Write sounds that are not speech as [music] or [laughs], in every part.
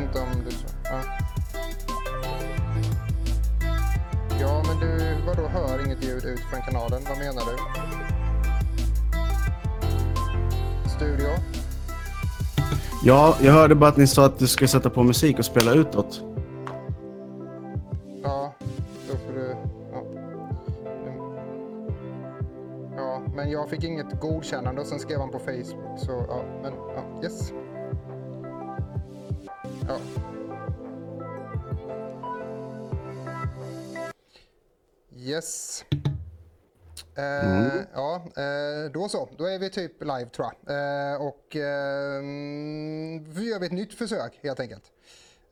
vet inte om du... Ja, ja men du, vadå hör inget ljud ut från kanalen? Vad menar du? Studio? Ja, jag hörde bara att ni sa att du skulle sätta på musik och spela utåt. Ja, då får du... Ja. ja, men jag fick inget godkännande och sen skrev han på Facebook. Så ja, men ja, yes. Ja. Yes. Eh, Ja, eh, då så. Då är vi typ live tror jag. Eh, och eh, vi gör vi ett nytt försök helt enkelt.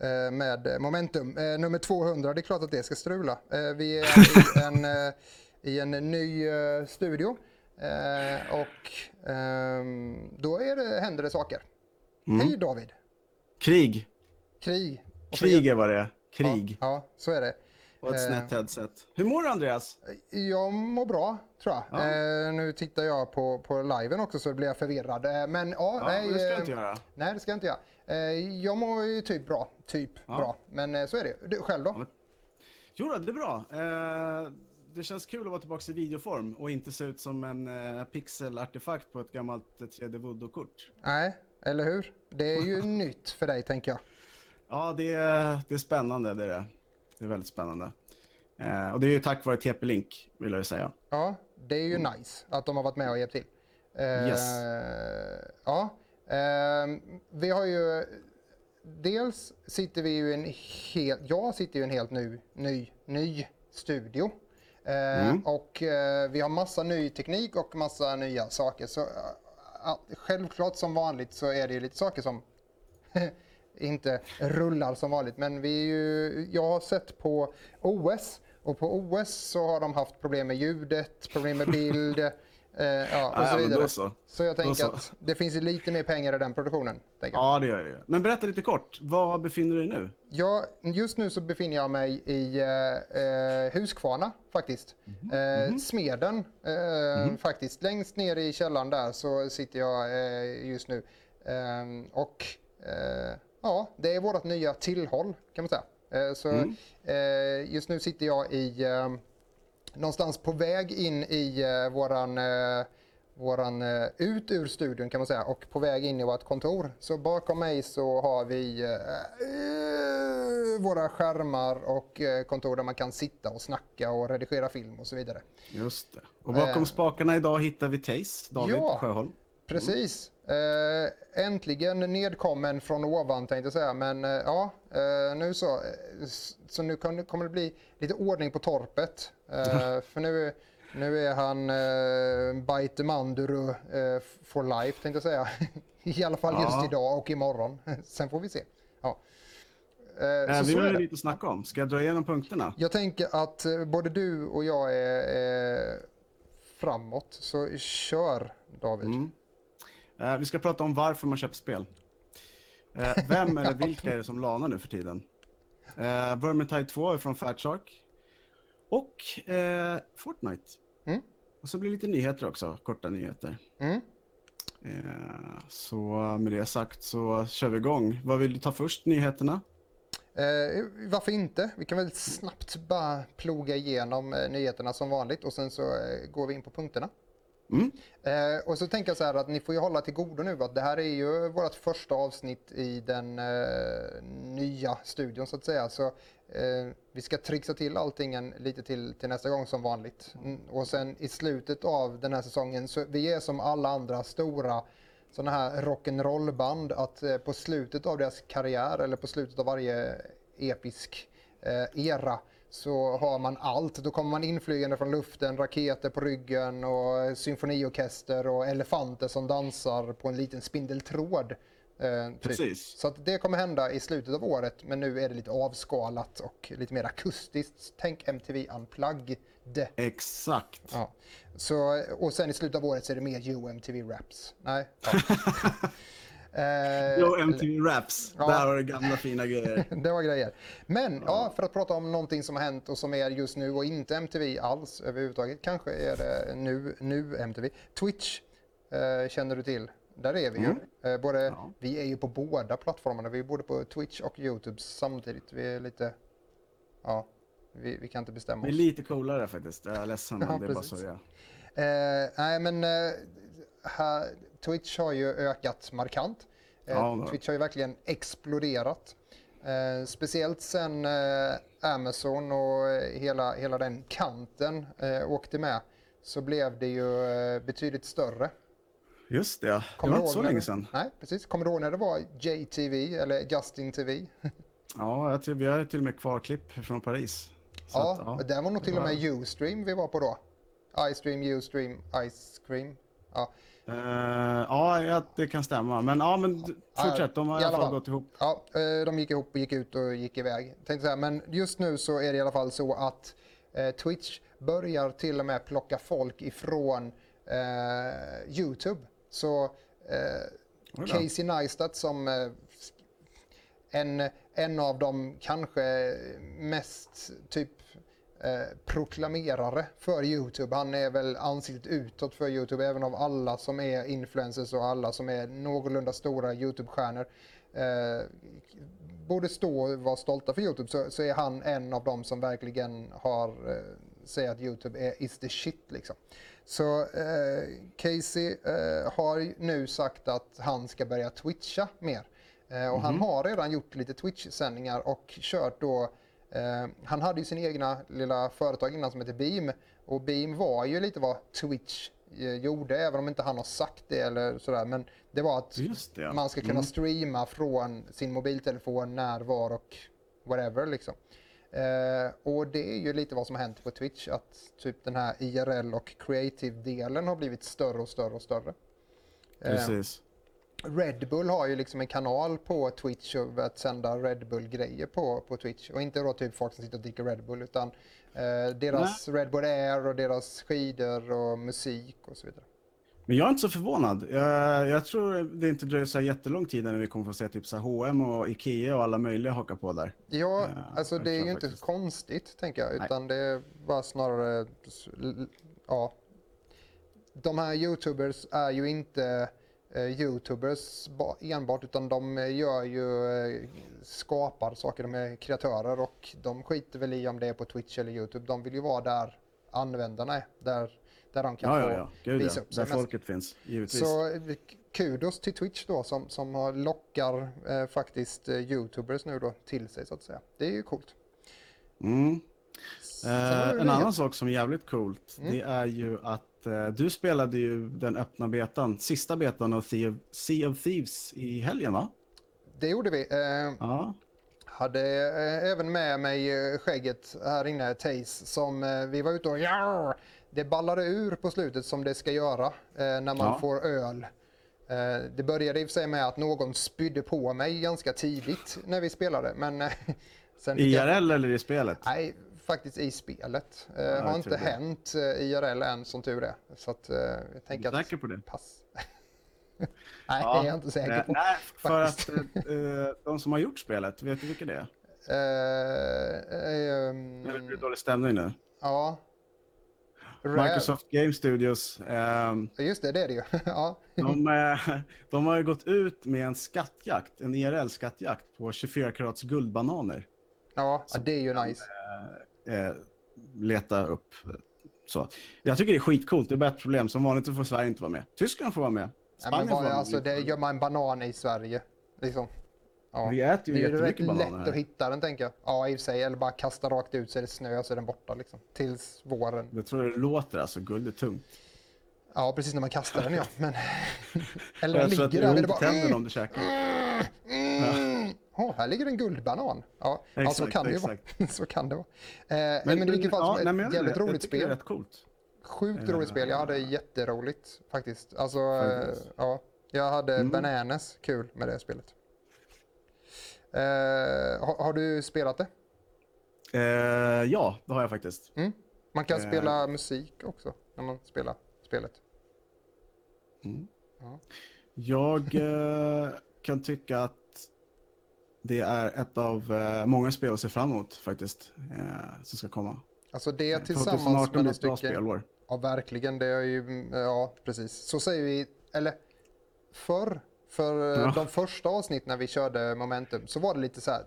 Eh, med momentum. Eh, nummer 200, det är klart att det ska strula. Eh, vi är i en, [laughs] eh, i en ny eh, studio. Eh, och ehm, då är det, händer det saker. Hej David! Krig. Krig. Krig är vad det är. Krig. Ja, ja, så är det. Och ett Eh. snett headset. Hur mår du Andreas? Jag mår bra, tror jag. Ja. Eh, nu tittar jag på, på liven också så blir jag förvirrad. Eh, men ja, Ja, nej. det ska eh, jag inte göra. Nej, det ska jag inte göra. Eh, jag mår ju typ bra. Typ Ja. bra. Men eh, så är det. Du, själv då? Jo, det är bra. Eh, det känns kul att vara tillbaka i videoform och inte se ut som en eh, pixelartefakt på ett gammalt eh, 3D Voodoo-kort. Nej, eller hur? Det är ju [laughs] nytt för dig, tänker jag. Ja, det är, det är spännande. Det är, det. det är väldigt spännande. Eh, och det är ju tack vare TP-Link, vill jag säga. Ja, det är ju nice att de har varit med och hjälpt till. Eh, Yes. Ja, ehm, vi har ju... Dels sitter vi ju i en helt... Jag sitter ju i en helt ny, ny, ny studio. Eh, Och eh, vi har massa ny teknik och massa nya saker. Så eh, självklart som vanligt så är det ju lite saker som [laughs] inte rullar som vanligt. Men vi är ju, jag har sett på OS och på OS så har de haft problem med ljudet, problem med bild [laughs] eh, ja, och Ja, så vidare. då så. jag tänker så. att det finns lite mer pengar i den produktionen. Ja, det gör det. Men berätta lite kort. Var befinner du dig nu? Ja, just nu så befinner jag mig i eh, eh, Huskvarna faktiskt. Eh, Smeden eh, faktiskt. Längst ner i källaren där så sitter jag eh, just nu. Ehm, och eh, ja, det är vårt nya tillhåll kan man säga. Eh, så eh, just nu sitter jag i eh, någonstans på väg in i våran våran ut ur studion kan man säga och på väg in i vårt kontor. Så bakom mig så har vi eh, våra skärmar och eh, kontor där man kan sitta och snacka och redigera film och så vidare. Just det. Och bakom Eh. spakarna idag hittar vi Tace, David Ja. Sjöholm. Precis. Eh, äntligen nedkommen från ovan tänkte jag säga. Men eh, ja, eh, nu så. Så nu kommer det bli lite ordning på torpet. [laughs] För nu, nu är han eh, Baite Manduru for life tänkte jag säga. [laughs] I alla fall just Ja. idag och imorgon. [laughs] Sen får vi se. Ja. Eh, vi har lite att snacka om. Ska jag dra igenom punkterna? Jag tänker att både du och jag är, är framåt. Så kör David. Mm. Eh, vi ska prata om varför man köper spel. Eh, vem eller vilka är det som lanar nu för tiden? Eh, Vermintide 2 är från Fatshark. Och eh, Fortnite. Mm. Och så blir det lite nyheter också, korta nyheter. Mm. Eh, så med det sagt så kör vi igång. Vad vill du ta först, nyheterna? Eh, varför inte? Vi kan väl snabbt bara ploga igenom eh, nyheterna som vanligt och sen så går vi in på punkterna. Mm. Eh, och så tänker jag så här att ni får ju hålla till godo nu att det här är ju vårt första avsnitt i den eh, nya studion så att säga. Så eh, vi ska trixa till allting en, lite till, till nästa gång som vanligt. Mm, och sen i slutet av den här säsongen så vi är som alla andra stora sådana här rock'n'roll-band att eh, på slutet av deras karriär eller på slutet av varje episk eh, era så har man allt. Då kommer man inflygande från luften, raketer på ryggen och symfoniorkester och elefanter som dansar på en liten spindeltråd. Eh, typ. Precis. Så det kommer hända i slutet av året men nu är det lite avskalat och lite mer akustiskt. Tänk MTV Unplugged. Exakt. Ja. Så, och sen i slutet av året så är det mer UMTV Raps. Nej. [laughs] Ja. Eh, Jo, MTV Raps. Ja. Där har du gamla fina grejer. [laughs] det var grejer. Men ja, för att prata om någonting som har hänt och som är just nu och inte MTV alls överhuvudtaget. Kanske är det nu, nu MTV. Twitch eh, känner du till. där är vi ju. Mm. Eh, både, Ja. Vi är ju på båda plattformarna. Vi är både på Twitch och Youtube samtidigt. Vi är lite... Ja, vi, vi kan inte bestämma Vi är oss. lite coolare faktiskt. Jag är ledsen, men Ja, det är bara precis. så det är. Eh, nej, men eh, här, Twitch har ju ökat markant. Eh, Ja, det Twitch har ju verkligen exploderat. Eh, speciellt sen eh, Amazon och eh, hela, hela den kanten eh, åkte med så blev det ju eh, betydligt större. Just det, det Kommer var du inte så länge det- sedan. Nej, precis. Kommer du ihåg när det var JTV eller Justin TV? [laughs] Ja, jag tror, vi har till och med kvar klipp från Paris. Så ja, att, ja. det var nog till och med var- Ustream vi var på då. iStream, Ustream, Ice Cream. Ja. Eh, ja, ja, det kan stämma. Men ja, men fortsätt. De har i alla fall gått ihop. Ja, eh, de gick ihop och gick ut och gick iväg. Tänkte säga, men just nu så är det i alla fall så att eh, Twitch börjar till och med plocka folk ifrån eh, Youtube. Så eh. Casey Neistat som eh, en, en av de kanske mest typ eh, proklamerare för Youtube. Han är väl ansiktet utåt för Youtube även av alla som är influencers och alla som är någorlunda stora Youtube-stjärnor. Eh, borde stå och vara stolta för Youtube så, så är han en av dem som verkligen har eh, säger att Youtube är is the shit liksom. Så eh, Casey eh, har nu sagt att han ska börja twitcha mer. Eh, och han har redan gjort lite Twitch-sändningar och kört då Eh, han hade ju sin egna lilla företag innan som heter Beam. Och Beam var ju lite vad Twitch eh, gjorde, även om inte han har sagt det eller sådär. Men det var att det, man ska kunna Mm. streama från sin mobiltelefon när, var och whatever liksom. Eh, och det är ju lite vad som har hänt på Twitch, att typ den här IRL och creative-delen har blivit större och större och större. Eh, Precis. Red Bull har ju liksom en kanal på Twitch och att sända Red Bull-grejer på, på Twitch. Och inte då typ folk som sitter och dricker Red Bull utan eh, deras Red Bull Air och deras skidor och musik och så vidare. Men jag är inte så förvånad. Jag, jag tror det inte dröjer så jättelång tid när vi kommer få se typ så H&M och Ikea och alla möjliga haka på där. Ja, Ja, alltså det är ju inte faktiskt. konstigt tänker jag utan det är bara snarare, ja. De här YouTubers är ju inte eh, YouTubers ba- enbart utan de eh, gör ju, eh, skapar saker, de är kreatörer och de skiter väl i om det är på Twitch eller YouTube. De vill ju vara där användarna är, där, där de kan Ja, få ja, ja. Gud visa upp sig Där folket finns, givetvis. Så eh, kudos till Twitch då som, som lockar eh, faktiskt eh, YouTubers nu då till sig så att säga. Det är ju coolt. Mm. Eh, en annan sak som är jävligt coolt, Mm. det är ju att eh, du spelade ju den öppna betan, sista betan av Sea of, sea of Thieves i helgen va? Det gjorde vi. Eh, Ja. hade eh, även med mig eh, skägget här inne, Taze, som eh, vi var ute och ja, det ballade ur på slutet som det ska göra eh, när man Ja. får öl. Det började i och för sig med att någon spydde på mig ganska tidigt när vi spelade, men [laughs] sen fick jag- IRL eller i spelet? Nej, faktiskt i spelet. Eh, Ja, har inte det. hänt eh, IRL än som tur är. Så att, eh, jag tänker Är du att... säker på det? Pass. [laughs] Nej, Ja. det är jag inte säker Eh, på. nej, för faktiskt. att eh, de som har gjort spelet, vet du vilka det är? Eh, eh, ehm, Eller blir det dålig stämning nu? ja. Rare. Microsoft Game Studios, ehm, Just det, det är det ju. [laughs] ja. de, eh, de har ju gått ut med en skattjakt, en IRL-skattjakt på 24 karats guldbananer. Ja, ja, det är ju nice. Eh, leta upp. Så. Jag tycker det är skitcoolt, det är bara ett problem. Som vanligt får Sverige inte vara med. Tyskland får vara med. Ja, Spanien men får vara med. alltså, det gör man en banan i Sverige. Liksom. Ja. Vi äter Det ju är ju rätt lätt bananer att här. hitta den tänker jag. Ja, i och för sig. Eller bara kasta rakt ut så är det snö så är den borta liksom. Tills våren. Jag tror det låter alltså, guld är tungt. Ja, precis när man kastar den ja. Men... [laughs] Eller den Jag tror att det ligger gör där. ont Det i tänderna om du käkar. Mm. Åh, här ligger en guldbanan. Ja, ja så Exakt, kan det ju exakt. vara. [laughs] så kan det vara. Eh, men, men i vilket fall ja, nej, men ett jag- jävligt jag roligt tycker Det är spel. rätt coolt. Sjukt Eh, roligt spel. Jag hade jätteroligt faktiskt. Alltså, eh, ja. Jag hade Mm. bananas kul med det spelet. Eh, har, har du spelat det? Eh, ja, det har jag faktiskt. Mm? Man kan Eh. spela musik också när man spelar spelet. Jag eh, kan tycka att det är ett av eh, många spel att se fram emot faktiskt. Eh, som ska komma. Alltså det 2018 tillsammans med några stycken... spelår. Ja, verkligen. Det är ju, ja, precis. Så säger vi, eller förr, för eh, Ja. de första avsnitten när vi körde Momentum, så var det lite så här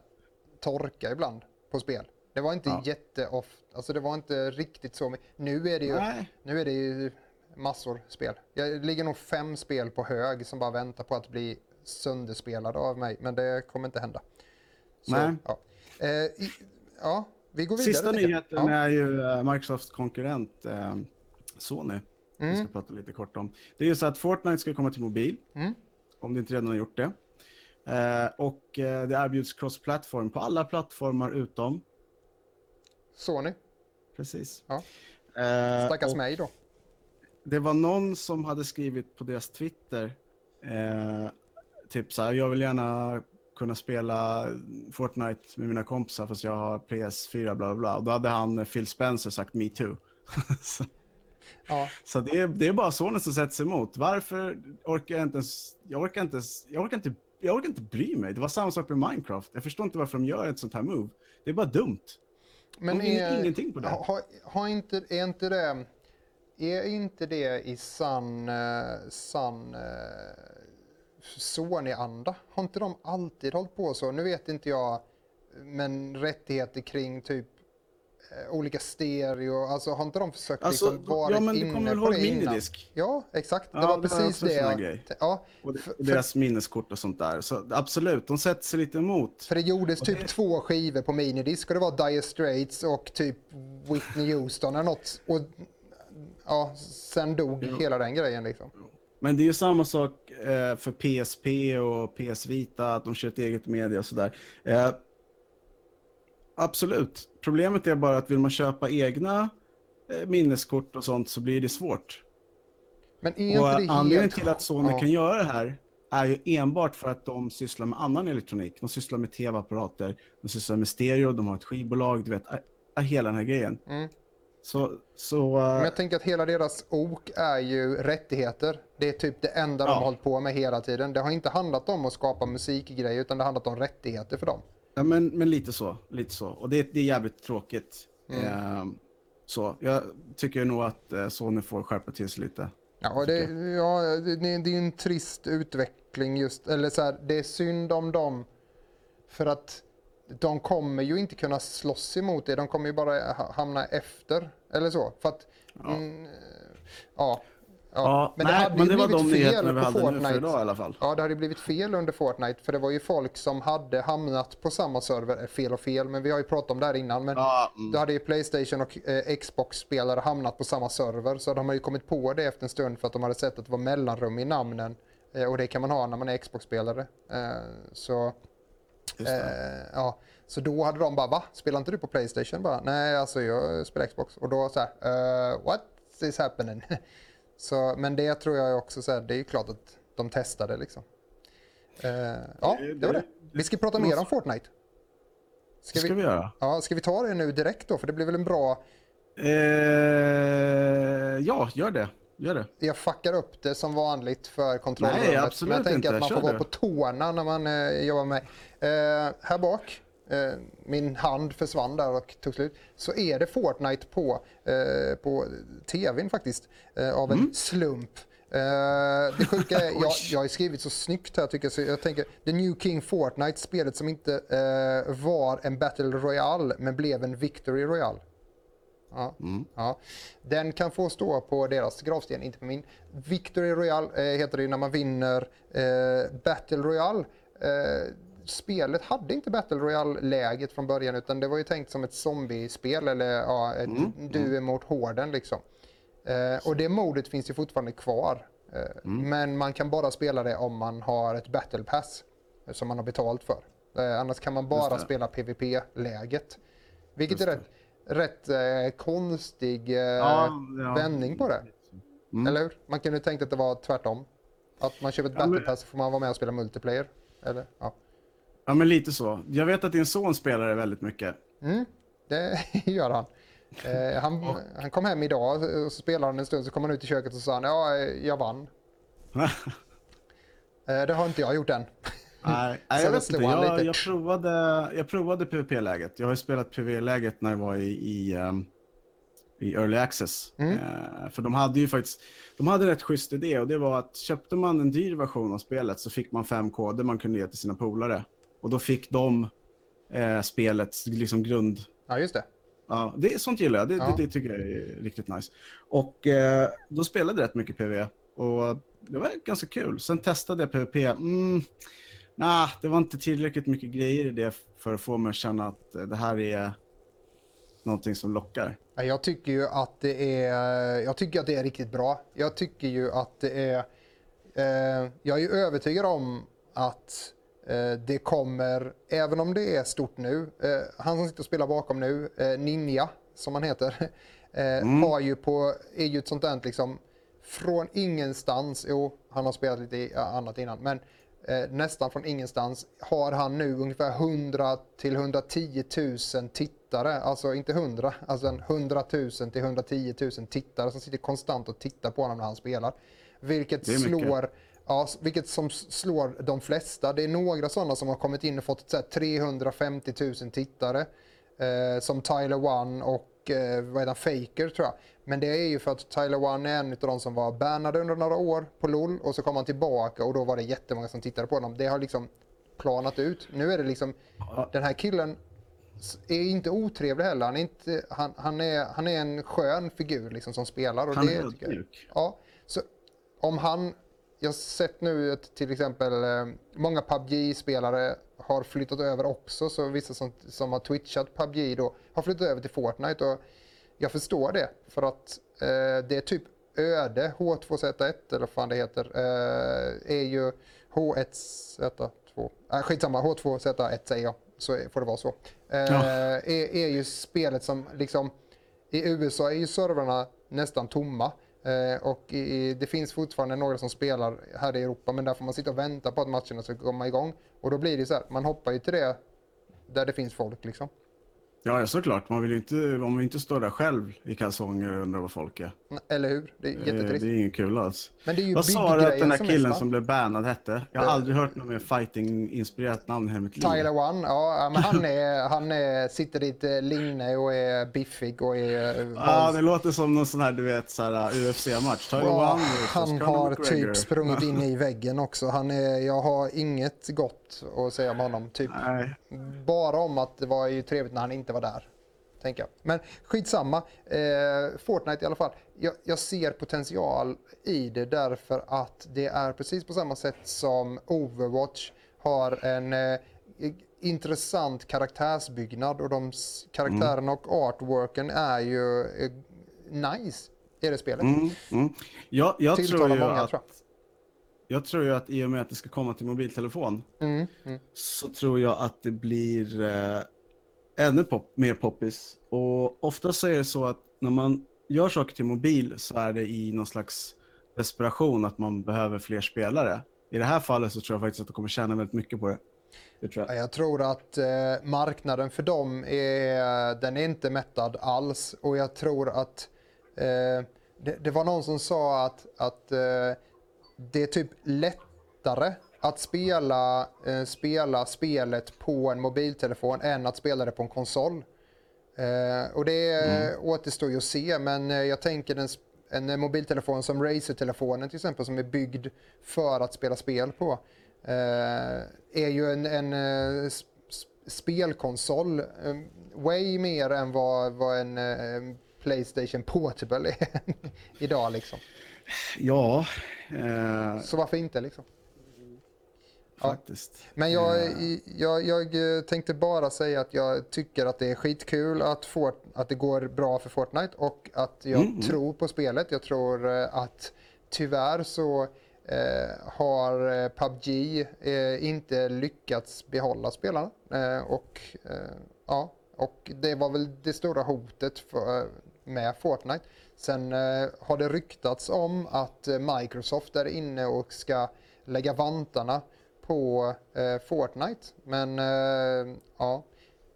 torka ibland på spel. Det var inte Ja. jätteofta, alltså det var inte riktigt så. mycket. Nu är det ju, Nej. nu är det ju massor spel. Jag ligger nog fem spel på hög som bara väntar på att bli sönderspelade av mig, men det kommer inte hända. Så, Nej. Ja. Eh, i, ja, vi går vidare. Sista nyheten Ja. är ju eh, Microsofts konkurrent eh, Sony. Vi Mm. ska prata lite kort om. Det är ju så att Fortnite ska komma till mobil, Mm. om det inte redan har gjort det. Eh, och eh, det erbjuds cross-platform på alla plattformar utom, Sony, precis. Ja. Eh, stackars och mig då. Det var någon som hade skrivit på deras Twitter, typ så här, jag vill gärna kunna spela Fortnite med mina kompisar fast jag har PS4 bla bla bla. Och då hade han eh, Phil Spencer sagt me too. [laughs] så Ja. så det, är, det är bara Sony som sätter sig emot. Varför orkar jag inte ens, jag orkar inte, jag orkar inte, jag orkar inte bry mig. Det var samma sak med Minecraft. Jag förstår inte varför de gör ett sånt här move. Det är bara dumt. Men de är, ingenting på det. har, har inte, är inte det... Är inte det i sann, eh, sann eh, Sony-anda? Har inte de alltid hållit på så? Nu vet inte jag, men rättigheter kring typ eh, olika stereo, alltså har inte de försökt Alltså, liksom vara ja, men du inne kommer väl på ihåg det innan? minidisk? Ja, exakt. Det Ja, var det var precis det. jag- grej. Ja, Och, för, och för, deras minneskort och sånt där. Så absolut, de sätter sig lite emot. för det gjordes Och typ det- två skivor på minidisk och det var Dire Straits och typ Whitney Houston eller något. Och ja, sen dog Jo. hela den grejen liksom. Men det är ju samma sak för PSP och PS Vita, att de kör ett eget media och sådär. Eh, absolut. Problemet är bara att vill man köpa egna eh, minneskort och sånt så blir det svårt. Men är Och inte det anledningen helt... till att Sony Ja. kan göra det här är ju enbart för att de sysslar med annan elektronik. De sysslar med tv-apparater, de sysslar med stereo, de har ett skivbolag, du vet, hela den här grejen. Mm. Så, så eh, Men jag tänker att hela deras ok är ju rättigheter. Det är typ det enda de Ja. har hållit på med hela tiden. Det har inte handlat om att skapa musikgrejer utan det har handlat om rättigheter för dem. Ja, men, men lite så. Lite så. Och det, det är jävligt tråkigt. Mm. Ehm, så jag tycker nog att eh, Sony får skärpa till sig lite. Ja, det, ja, det, det är en trist utveckling just, eller så här, det är synd om dem för att de kommer ju inte kunna slåss emot det, de kommer ju bara ha- hamna efter, eller så. För att, Ja. mm, ja. Ja, men nej, det hade men ju det var blivit de fel på Fortnite. idag i alla fall. Ja, det hade blivit fel under Fortnite för det var ju folk som hade hamnat på samma server, eh, fel och fel, men vi har ju pratat om det här innan. Men Ja, mm. då hade ju Playstation och eh, Xbox-spelare hamnat på samma server så de har ju kommit på det efter en stund för att de hade sett att det var mellanrum i namnen. Eh, och det kan man ha när man är Xbox-spelare. Eh, så. Eh, ja. så då hade de bara, va? Spelar inte du på Playstation? Bara, Nej, alltså jag spelar Xbox. Och då så här, uh, what is happening? [laughs] så, men det tror jag också, så här, det är ju klart att de testade liksom. Eh, ja, Det- var det. Vi ska prata mer om Fortnite. Ska, ska vi göra? Ja, ska vi ta det nu direkt då? För det blir väl en bra... Eh, ja, gör det. Gör det. Jag fuckar upp det som vanligt för kontrollrummet. Nej, absolut men jag tänker inte. att man Kör får vara du. på tårna när man eh, jobbar med eh, Här bak, eh, min hand försvann där och tog slut. Så är det Fortnite på, eh, på tvn faktiskt. Eh, av en Mm. slump. Eh, det sjuka är, [laughs] jag, jag har skrivit så snyggt här tycker jag. Så jag tänker, The New King Fortnite, spelet som inte eh, var en Battle Royale men blev en Victory Royale. Ja. Mm. Ja. Den kan få stå på deras gravsten, inte på min. Victory Royale eh, heter det ju när man vinner eh, Battle Royale. Eh, spelet hade inte Battle Royale-läget från början utan det var ju tänkt som ett zombiespel eller ja, ett Mm, du emot horden liksom. Eh, och det modet finns ju fortfarande kvar. Eh, Mm. Men man kan bara spela det om man har ett Battle Pass eh, som man har betalt för. Annars kan man bara spela PVP-läget. Vilket Just är rätt, rätt eh, konstig eh, Ja, ja. vändning på det. Mm. Eller hur? Man kunde tänkt att det var tvärtom. Att man köper ett Ja, men- Battle Pass så får man vara med och spela multiplayer. Eller? Ja. Ja, men lite så. Jag vet att din son spelar det väldigt mycket. Mm, det [laughs] gör han. Eh, han, han kom hem idag och så spelade en stund så kom han ut i köket och sa han, ja, eh, jag vann. Eh, det har inte jag gjort än. Nej, [laughs] jag vet inte. Jag, jag, provade, jag provade PVP-läget. Jag har ju spelat PVP-läget när jag var i, i, ehm, i Early Access. Mm. Eh, för de hade ju faktiskt, de hade rätt schysst idé och det var att köpte man en dyr version av spelet så fick man fem koder man kunde ge till sina polare. Och då fick de eh, spelets liksom grund... Ja, just det. Ja, det, sånt gillar jag. Det, ja. det, det, tycker jag är riktigt nice. Och eh, då spelade rätt mycket PV. Och det var ganska kul. Sen testade jag PVP. Mm, nah, det var inte tillräckligt mycket grejer i det för att få mig att känna att det här är någonting som lockar. Jag tycker ju att det är, jag tycker att det är riktigt bra. Jag tycker ju att det är, eh, jag är ju övertygad om att eh, det kommer, även om det är stort nu, eh, han som sitter och spelar bakom nu, eh, Ninja som han heter, [laughs] eh, mm. har ju på, är ju ett sånt där liksom, från ingenstans, jo han har spelat lite annat innan, men eh, nästan från ingenstans har han nu ungefär 100 till 110 000 tittare. Alltså inte 100, alltså 100 000 till 110 000 tittare som sitter konstant och tittar på honom när han spelar. Vilket slår Ja, vilket som slår de flesta. Det är några sådana som har kommit in och fått så 350 000 tittare. Eh, som Tyler One och eh, vad heter Faker tror jag. Men det är ju för att Tyler One är en av de som var bannade under några år på LOL och så kom han tillbaka och då var det jättemånga som tittade på honom. Det har liksom planat ut. Nu är det liksom, den här killen är inte otrevlig heller. Han är, inte, han, han är, han är en skön figur liksom som spelar. Och han det, är ödmjuk. Ja, så om han, jag har sett nu att till exempel eh, många PubG-spelare har flyttat över också. Så vissa som, som har twitchat PubG då har flyttat över till Fortnite. Och jag förstår det. För att eh, det är typ öde H2Z1 eller vad fan det heter. Eh, är ju H1Z2. Äh, skitsamma, H2Z1 säger jag. Så får det vara så. Eh, ja. är, är ju spelet som liksom i USA är ju servrarna nästan tomma. Eh, och i, det finns fortfarande några som spelar här i Europa men där får man sitta och vänta på att matcherna ska komma igång. Och då blir det så här, man hoppar ju till det där det finns folk liksom. Ja, såklart. Man vill inte, om man inte står där själv i kalsonger och undrar vad folk är. Eller hur? Det är eh, jättetrist. Det är inget kul alls. Men det är ju vad sa du att den där killen som blev bannad hette? Jag har uh, aldrig hört något mer fighting-inspirerat namn i mitt liv. Tyler One, ja. Men han, [laughs] är, han är, sitter i ett eh, linne och är biffig och är... Ja, det låter som någon sån här, du vet, så UFC-match. Tyler ja, One Han har typ sprungit in i [laughs] väggen också. Han är, jag har inget gott att säga om honom. Typ. Nej. Bara om att det var ju trevligt när han inte var där. Tänker jag. Men skitsamma. Eh, Fortnite i alla fall. Jag, jag, ser potential i det därför att det är precis på samma sätt som Overwatch har en eh, intressant karaktärsbyggnad och de karaktärerna mm. och artworken är ju eh, nice i det spelet. Mm, mm. Ja, jag, tror ju många, att, tror jag. jag. tror ju att i och med att det ska komma till mobiltelefon mm, mm. så tror jag att det blir eh, ännu pop, mer poppis. Och ofta så är det så att när man gör saker till mobil så är det i någon slags desperation att man behöver fler spelare. I det här fallet så tror jag faktiskt att de kommer tjäna väldigt mycket på det. det tror jag. jag. tror att eh, marknaden för dem är, den är inte mättad alls. Och jag tror att eh, det, det, var någon som sa att, att eh, det är typ lättare att spela, eh, spela spelet på en mobiltelefon än att spela det på en konsol. Eh, och det mm. återstår ju att se, men eh, jag tänker en, en mobiltelefon som Razer-telefonen till exempel som är byggd för att spela spel på eh, är ju en, en uh, spelkonsol way mer än vad, vad en Playstation Portable är [laughs] idag liksom. Ja. Så varför inte liksom? Faktiskt. Men jag, jag, jag, eh, tänkte bara säga att jag tycker att det är skitkul att, Fort, att det går bra för Fortnite och att jag mm. tror på spelet. Jag tror eh, att tyvärr så eh, har eh, PubG eh, inte lyckats behålla spelarna. Eh, och, ja, och det var väl det stora hotet för, med Fortnite. Sen har det ryktats om att Microsoft är inne och ska lägga vantarna på eh, Fortnite. Men eh, ja,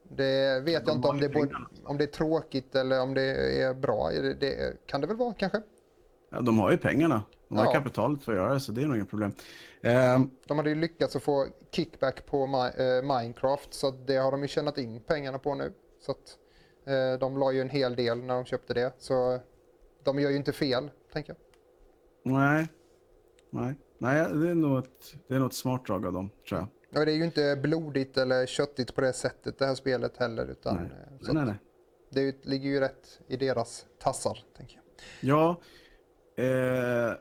det vet jag inte om det, både, om det är tråkigt eller om det är bra. Det, kan det väl vara kanske? Ja, de har ju pengarna. De har ja. kapitalet för att göra det, så det är nog inga problem. Um, de hade ju lyckats att få kickback på uh, Minecraft, så det har de ju tjänat in pengarna på nu. Så att, Eh, de la ju en hel del när de köpte det. Så de gör ju inte fel, tänker jag. Nej. Nej. Nej, det är nog ett, det är nog ett smart drag av dem, tror jag. Ja, det är ju inte blodigt eller köttigt på det sättet det här spelet heller. Utan, Nej. eh, Nej, så nej. Det ligger ju rätt i deras tassar, tänker jag. Ja, eh,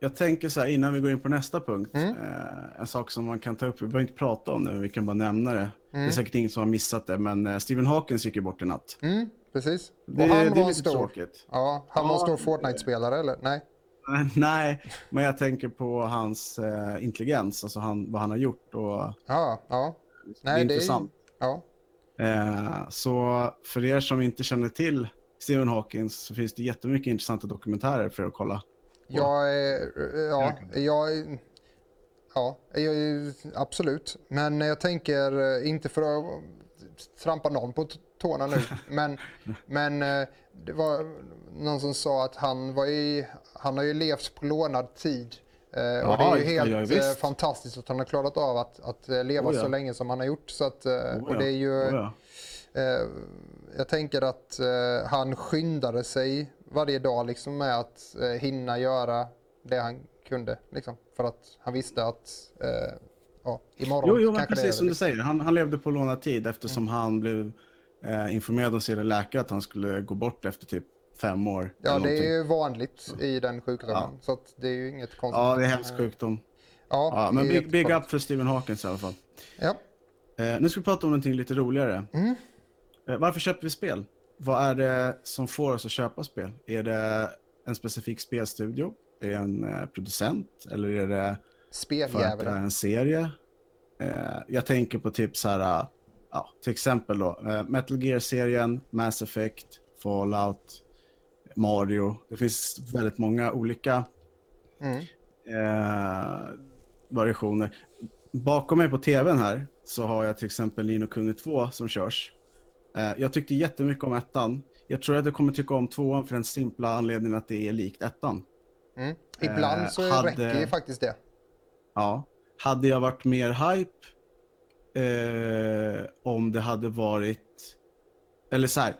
jag tänker så här innan vi går in på nästa punkt. Mm. Eh, en sak som man kan ta upp, vi behöver inte prata om det, men vi kan bara nämna det. Det är Mm. säkert ingen som har missat det, men eh, Stephen Hawkins gick ju bort i natt. Mm, precis. Det, Och han det var är lite stor. tråkigt. Ja, han var en Ja, stor Fortnite-spelare, eller? Nej? [laughs] Nej, men jag tänker på hans eh, intelligens, alltså han, vad han har gjort. Och, Ja, ja. det Nej, är det är intressant. Ja. Eh, så för er som inte känner till Stephen Hawkins så finns det jättemycket intressanta dokumentärer för er att kolla. Är, ja, är- ja, jag, är- absolut. Men jag tänker, eh, inte för att trampa någon på tårna nu, [laughs] men, men eh, det var någon som sa att han, var i, han har ju levt på lånad tid. Eh, och det är ju helt ja, eh, fantastiskt att han har klarat av att, att leva Oh, ja. så länge som han har gjort. Så att, Oh, och ja. det är ju, Oh, ja. Jag tänker att han skyndade sig varje dag liksom med att hinna göra det han kunde. Liksom, för att han visste att ja, imorgon Jo, jo kanske det är precis som över, du säger. Han, han levde på lånad tid eftersom han blev eh, informerad av sin läkare att han skulle gå bort efter typ fem år. Ja, det är ju vanligt i den sjukdomen. Ja. Så det är ju inget konstigt. Ja, det är hemsk sjukdom. Ja, Ja, men det big, big up för Stephen Hawkins i alla fall. Ja. Eh, nu ska vi prata om någonting lite roligare. Mm. Eh, varför köper vi spel? Vad är det som får oss att köpa spel? Är det en specifik spelstudio? Är det en eh, producent? Eller är det för att det är en serie? Eh, jag tänker på typ så här, eh, ja, till exempel då, eh, Metal Gear-serien, Mass Effect, Fallout, Mario. Det finns väldigt många olika Mm. eh, variationer. Bakom mig på tvn här så har jag till exempel Nino Kuni 2 som körs. Eh, jag tyckte jättemycket om ettan. Jag tror att jag kommer tycka om tvåan för den simpla anledningen att det är likt ettan. Mm. Ibland så Eh, hade- räcker ju faktiskt det. Ja. Hade jag varit mer hype eh, om det hade varit... Eller så här,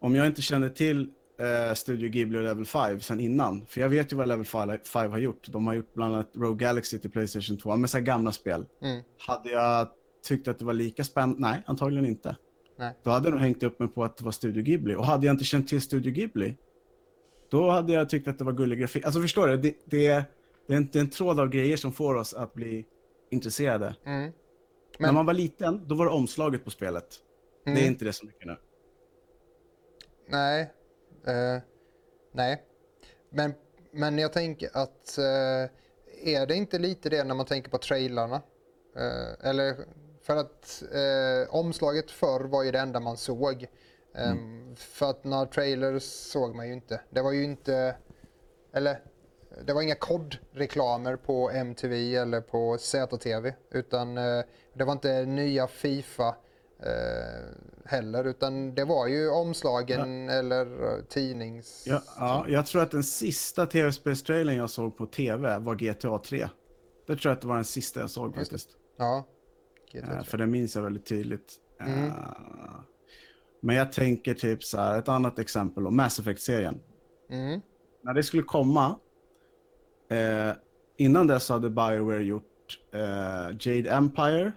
om jag inte kände till eh, Studio Ghibli och Level 5 sen innan, för jag vet ju vad Level 5 har gjort. De har gjort bland annat Rogue Galaxy till Playstation 2, med så här gamla spel. Mm. Hade jag tyckt att det var lika spännande? Nej, antagligen inte. Nej. Då hade nog hängt upp mig på att det var Studio Ghibli. Och hade jag inte känt till Studio Ghibli, då hade jag tyckt att det var gullig grafik. Alltså förstår du? Det, det, är, det, är en, det är en tråd av grejer som får oss att bli intresserade. Mm. När Men- man var liten, då var det omslaget på spelet. Det är Mm. inte det så mycket nu. Nej. Eh, nej. Men, men jag tänker att eh, är det inte lite det när man tänker på trailarna? Eh, eller för att omslaget förr var ju det enda man såg. Eh, För att några trailers såg man ju inte. Det var ju inte, eller det var inga kodreklamer på MTV eller på ZTV. Utan eh, det var inte nya Fifa eh, heller. Utan det var ju omslagen eller eh, tidnings... Ja, ja, jag tror att den sista tv-spelstrailern jag såg på tv var GTA 3. Det tror jag att det var den sista jag såg faktiskt. Ja. GTA Eh, 3. för det minns jag väldigt tydligt. Mm. Men jag tänker typ så här, ett annat exempel då, Mass Effect-serien. Mm. När det skulle komma, eh, innan dess hade Bioware gjort eh, Jade Empire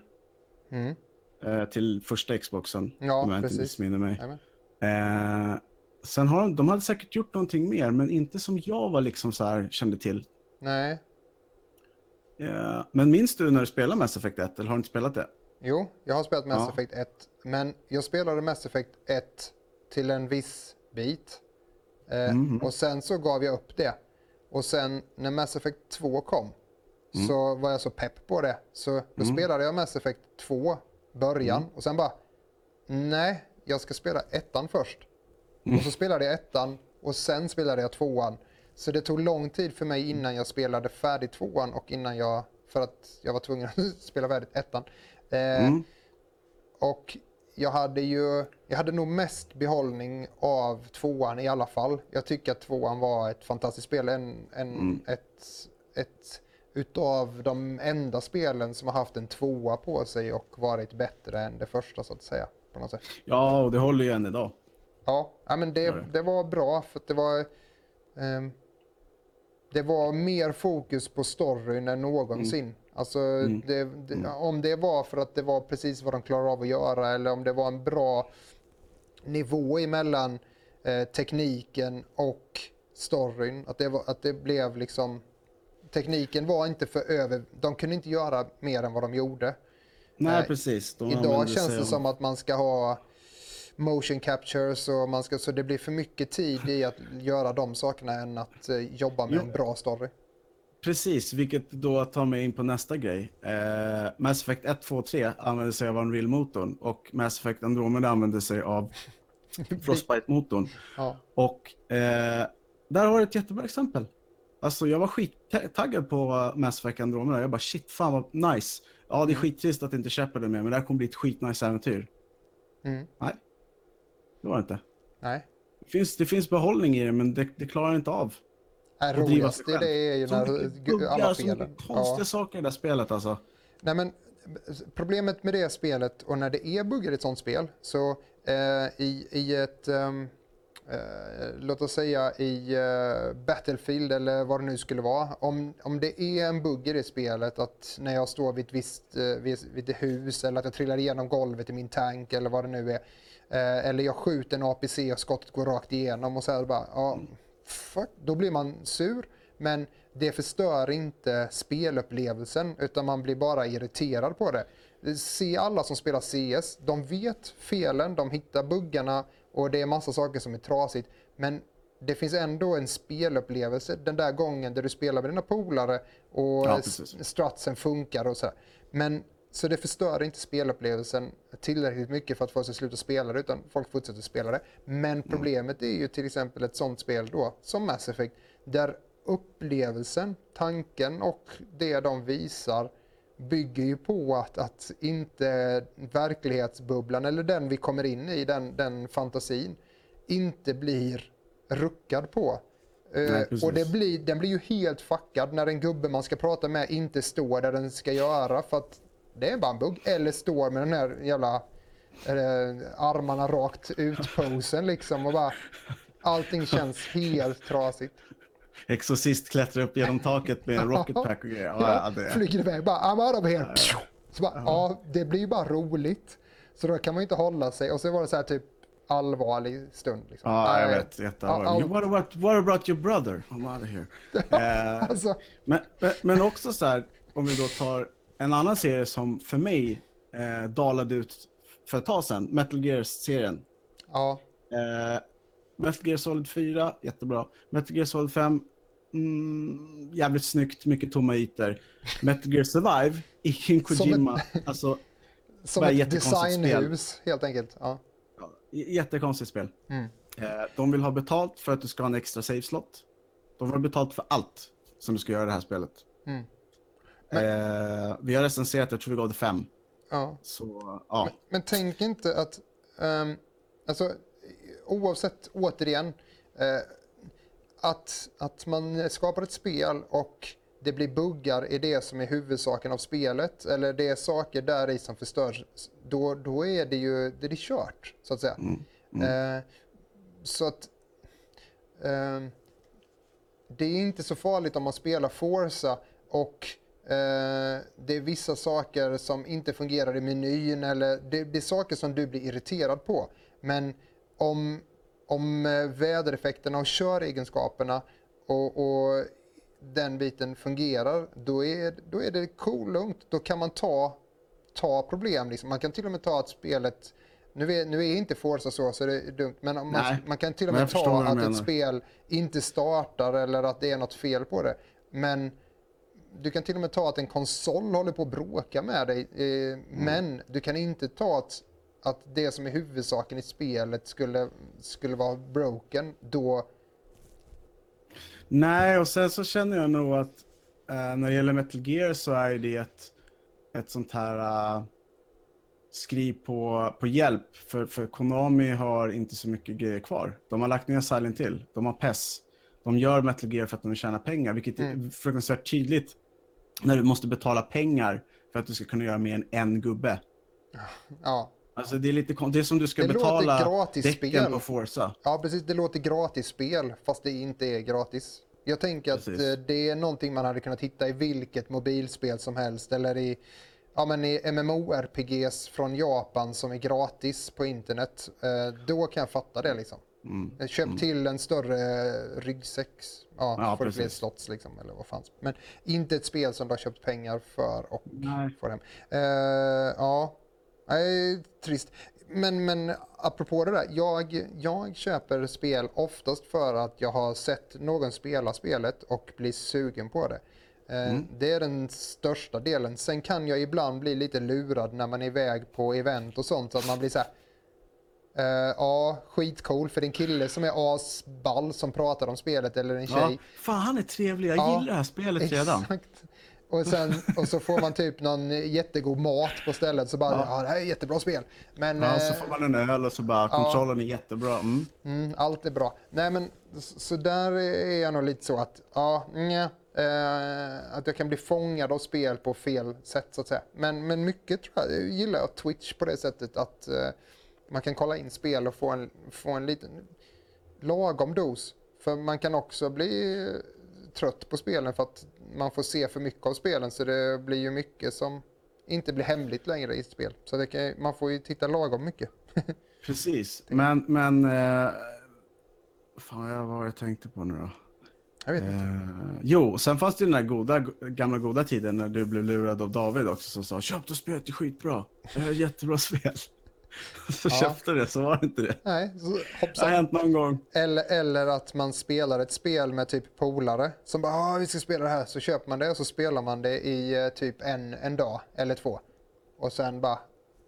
Mm. eh, till första Xboxen. Ja, om jag inte precis. missminner mig. Eh, sen har de, de hade säkert gjort någonting mer, men inte som jag var liksom så här, kände till. Nej. Eh, men minns du när du spelade Mass Effect 1, eller har du inte spelat det? Jo, jag har spelat Mass Ja. Effect 1. Men jag spelade Mass Effect 1 till en viss bit. Mhm. Och sen så gav jag upp det. Och sen när Mass Effect 2 kom så var jag så pepp på det. Så då spelade jag Mass Effect 2, början. Och sen bara, nej, jag ska spela ettan först. Och så spelade jag ettan och sen spelade jag tvåan. Så det tog lång tid för mig innan jag spelade färdigt tvåan och innan jag, för att jag var tvungen [laughs] att spela färdigt ettan. Eh, Mm. och jag hade ju, jag hade nog mest behållning av tvåan i alla fall. Jag tycker att tvåan var ett fantastiskt spel. En, en, ett, ett utav de enda spelen som har haft en tvåa på sig och varit bättre än det första så att säga. på något sätt. Ja, och det håller ju än idag. Ja, ja men det, det. det var bra för att det var... ehm, det var mer fokus på storyn än någonsin. Alltså, det, det, om det var för att det var precis vad de klarade av att göra eller om det var en bra nivå emellan eh, tekniken och storyn. Att det, var, att det blev liksom... Tekniken var inte för över... De kunde inte göra mer än vad de gjorde. Nej, Nej, precis. De Idag känns det som att man ska ha motion captures och man ska, så det blir för mycket tid i att göra de sakerna än att eh, jobba med Jo. en bra story. Precis, vilket då tar mig in på nästa grej. Eh, Mass Effect 1, 2 och 3 använder sig av Unreal-motorn och Mass Effect Andromeda använder sig av [laughs] Frostbite-motorn. Ja. Och eh, där har du ett jättebra exempel. Alltså jag var skittaggad på Mass Effect Andromeda. Jag bara shit, fan vad nice. Ja, det är skittrist att inte Shepard är med, men det här kommer bli ett skitnice äventyr. Mm. Nej, det var det inte. Nej. Det finns, det finns behållning i det, men det, det klarar inte av. Driva sig roligaste i det är ju Så när buggar, alla så fel. mycket konstiga Ja. saker i det här spelet alltså. Nej, men problemet med det spelet och när det är buggar i ett sånt spel så eh, i, i ett ehm, eh, låt oss säga i eh, Battlefield eller vad det nu skulle vara. Om, om det är en bugg i det spelet att när jag står vid ett visst eh, vid, vid ett hus eller att jag trillar igenom golvet i min tank eller vad det nu är. Eh, eller jag skjuter en APC och skottet går rakt igenom och så här bara, ja, fuck, då blir man sur. Men det förstör inte spelupplevelsen utan man blir bara irriterad på det. Se alla som spelar CS, de vet felen, de hittar buggarna och det är massa saker som är trasigt. Men det finns ändå en spelupplevelse den där gången där du spelar med dina polare och Ja, precis. stratsen funkar och så här. Men så det förstör inte spelupplevelsen tillräckligt mycket för att folk ska sluta spela det utan folk fortsätter spela det. Men problemet är ju till exempel ett sånt spel då som Mass Effect där upplevelsen, tanken och det de visar bygger ju på att, att inte verklighetsbubblan eller den vi kommer in i, den, den fantasin, inte blir ruckad på. Eh, Nej, och det blir, den blir ju helt fuckad när en gubbe man ska prata med inte står där den ska göra för att det är bara en bugg. Eller står med den här jävla eh, armarna rakt ut-posen liksom och bara allting känns helt trasigt. Exorcist klättrar upp genom taket med [laughs] rocket pack och grejer. Ja, ja, det, Flyger iväg bara I'm out of here. Så bara, ja, det blir ju bara roligt. Så då kan man ju inte hålla sig. Och så var det så här typ allvarlig stund. Liksom. ja jag vet. You- What, what, what about your brother? I'm out of here. [laughs] Eh, Alltså, men, men, men också så här, om vi då tar en annan serie som för mig eh, dalade ut för ett tag sedan, Metal Gear-serien. ja. Eh, Metal Gear Solid 4, jättebra. Metal Gear Solid 5, mm, jävligt snyggt, mycket tomma ytor. Metal Gear Survive, [laughs] ingen Som Kojima, alltså [laughs] Som ett spel. designhus helt enkelt. Ja. ja, jättekonstigt spel. Mm. Eh, de vill ha betalt för att du ska ha en extra save slot. De vill ha betalt för allt som du ska göra i det här spelet. Mm. Eh, vi har recenserat, jag tror vi gav det fem. Ja. Så, ja. Men, men tänk inte att, ehm, alltså oavsett, återigen, eh, att, att man skapar ett spel och det blir buggar är det som är huvudsaken av spelet, eller det är saker där i som förstörs, då, då är det ju det är kört, så att säga. Eh, så att ehm, det är inte så farligt om man spelar Forza och eh, det är vissa saker som inte fungerar i menyn eller det, det är saker som du blir irriterad på. Men om, om eh, vädereffekterna och köregenskaperna och, och den biten fungerar, då är, då är det cool, lugnt. Då kan man ta, ta problem. Liksom. Man kan till och med ta att spelet nu är, nu är inte Forza så, så det är dumt, men man, Nej, man kan till och med ta att ett spel inte startar eller att det är något fel på det. Men du kan till och med ta att en konsol håller på att bråka med dig. Eh, Mm. Men du kan inte ta att, att det som är huvudsaken i spelet skulle, skulle vara broken. Då, Nej, och sen så känner jag nog att eh, när det gäller Metal Gear så är det ett, ett sånt här uh, skriv på, på hjälp. För, för Konami har inte så mycket grejer kvar. De har lagt ner Silent Hill, de har PES. De gör Metal Gear för att de vill tjäna pengar, vilket är fruktansvärt tydligt när du måste betala pengar för att du ska kunna göra mer än en gubbe. ja, Alltså det är lite det är som du ska Det betala gratis däcken spel. på Forza. Ja, precis. Det låter gratis spel, fast det inte är gratis. Jag tänker att Precis. eh, det är någonting man hade kunnat hitta i vilket mobilspel som helst eller i, ja, men i MMORPGs från Japan som är gratis på internet. Eh, Då kan jag fatta det liksom. Mm. Köp till en större ryggsäck. Ja, Ja, får det fler precis. slots liksom, eller vad fanns. Men inte ett spel som du har köpt pengar för och Nej. får hem. Eh, ja, Nej, trist. Men, men apropå det där, jag, jag köper spel oftast för att jag har sett någon spela spelet och blir sugen på det. Eh, Det är den största delen. Sen kan jag ibland bli lite lurad när man är iväg på event och sånt. Så att man blir så här. Eh, ja, skitcool för en kille som är asball som pratar om spelet eller en tjej. Ja, fan han är trevlig, jag Ja, gillar det här spelet redan. Exakt. Och, sen, och så får man typ någon jättegod mat på stället så bara, ja, det här är ett jättebra spel. Men Ja, så eh, får man en öl och så bara, kontrollen är jättebra. Mm. mm, allt är bra. Nej men så, där är jag nog lite så att, ja, nja, eh, att jag kan bli fångad av spel på fel sätt så att säga. Men, men mycket tror jag, jag gillar Twitch på det sättet att eh, man kan kolla in spel och få en, få en liten lagom dos. För man kan också bli trött på spelen för att man får se för mycket av spelen så det blir ju mycket som inte blir hemligt längre i ett spel. Så det kan, man får ju titta lagom mycket. [laughs] Precis, men, men... Eh, fan, vad var jag tänkte på nu då? Jag vet inte. Eh, jo, sen fanns det den där goda, gamla goda tiden när du blev lurad av David också som sa köp då spelet, det är skitbra. Det är ett jättebra spel. [laughs] Så Ja. köpte det, så var det inte det. Nej, så Det har hoppsan. hänt någon gång. Eller, eller att man spelar ett spel med typ polare som bara ah, vi ska spela det här så köper man det och så spelar man det i eh, typ en, en dag eller två. Och sen bara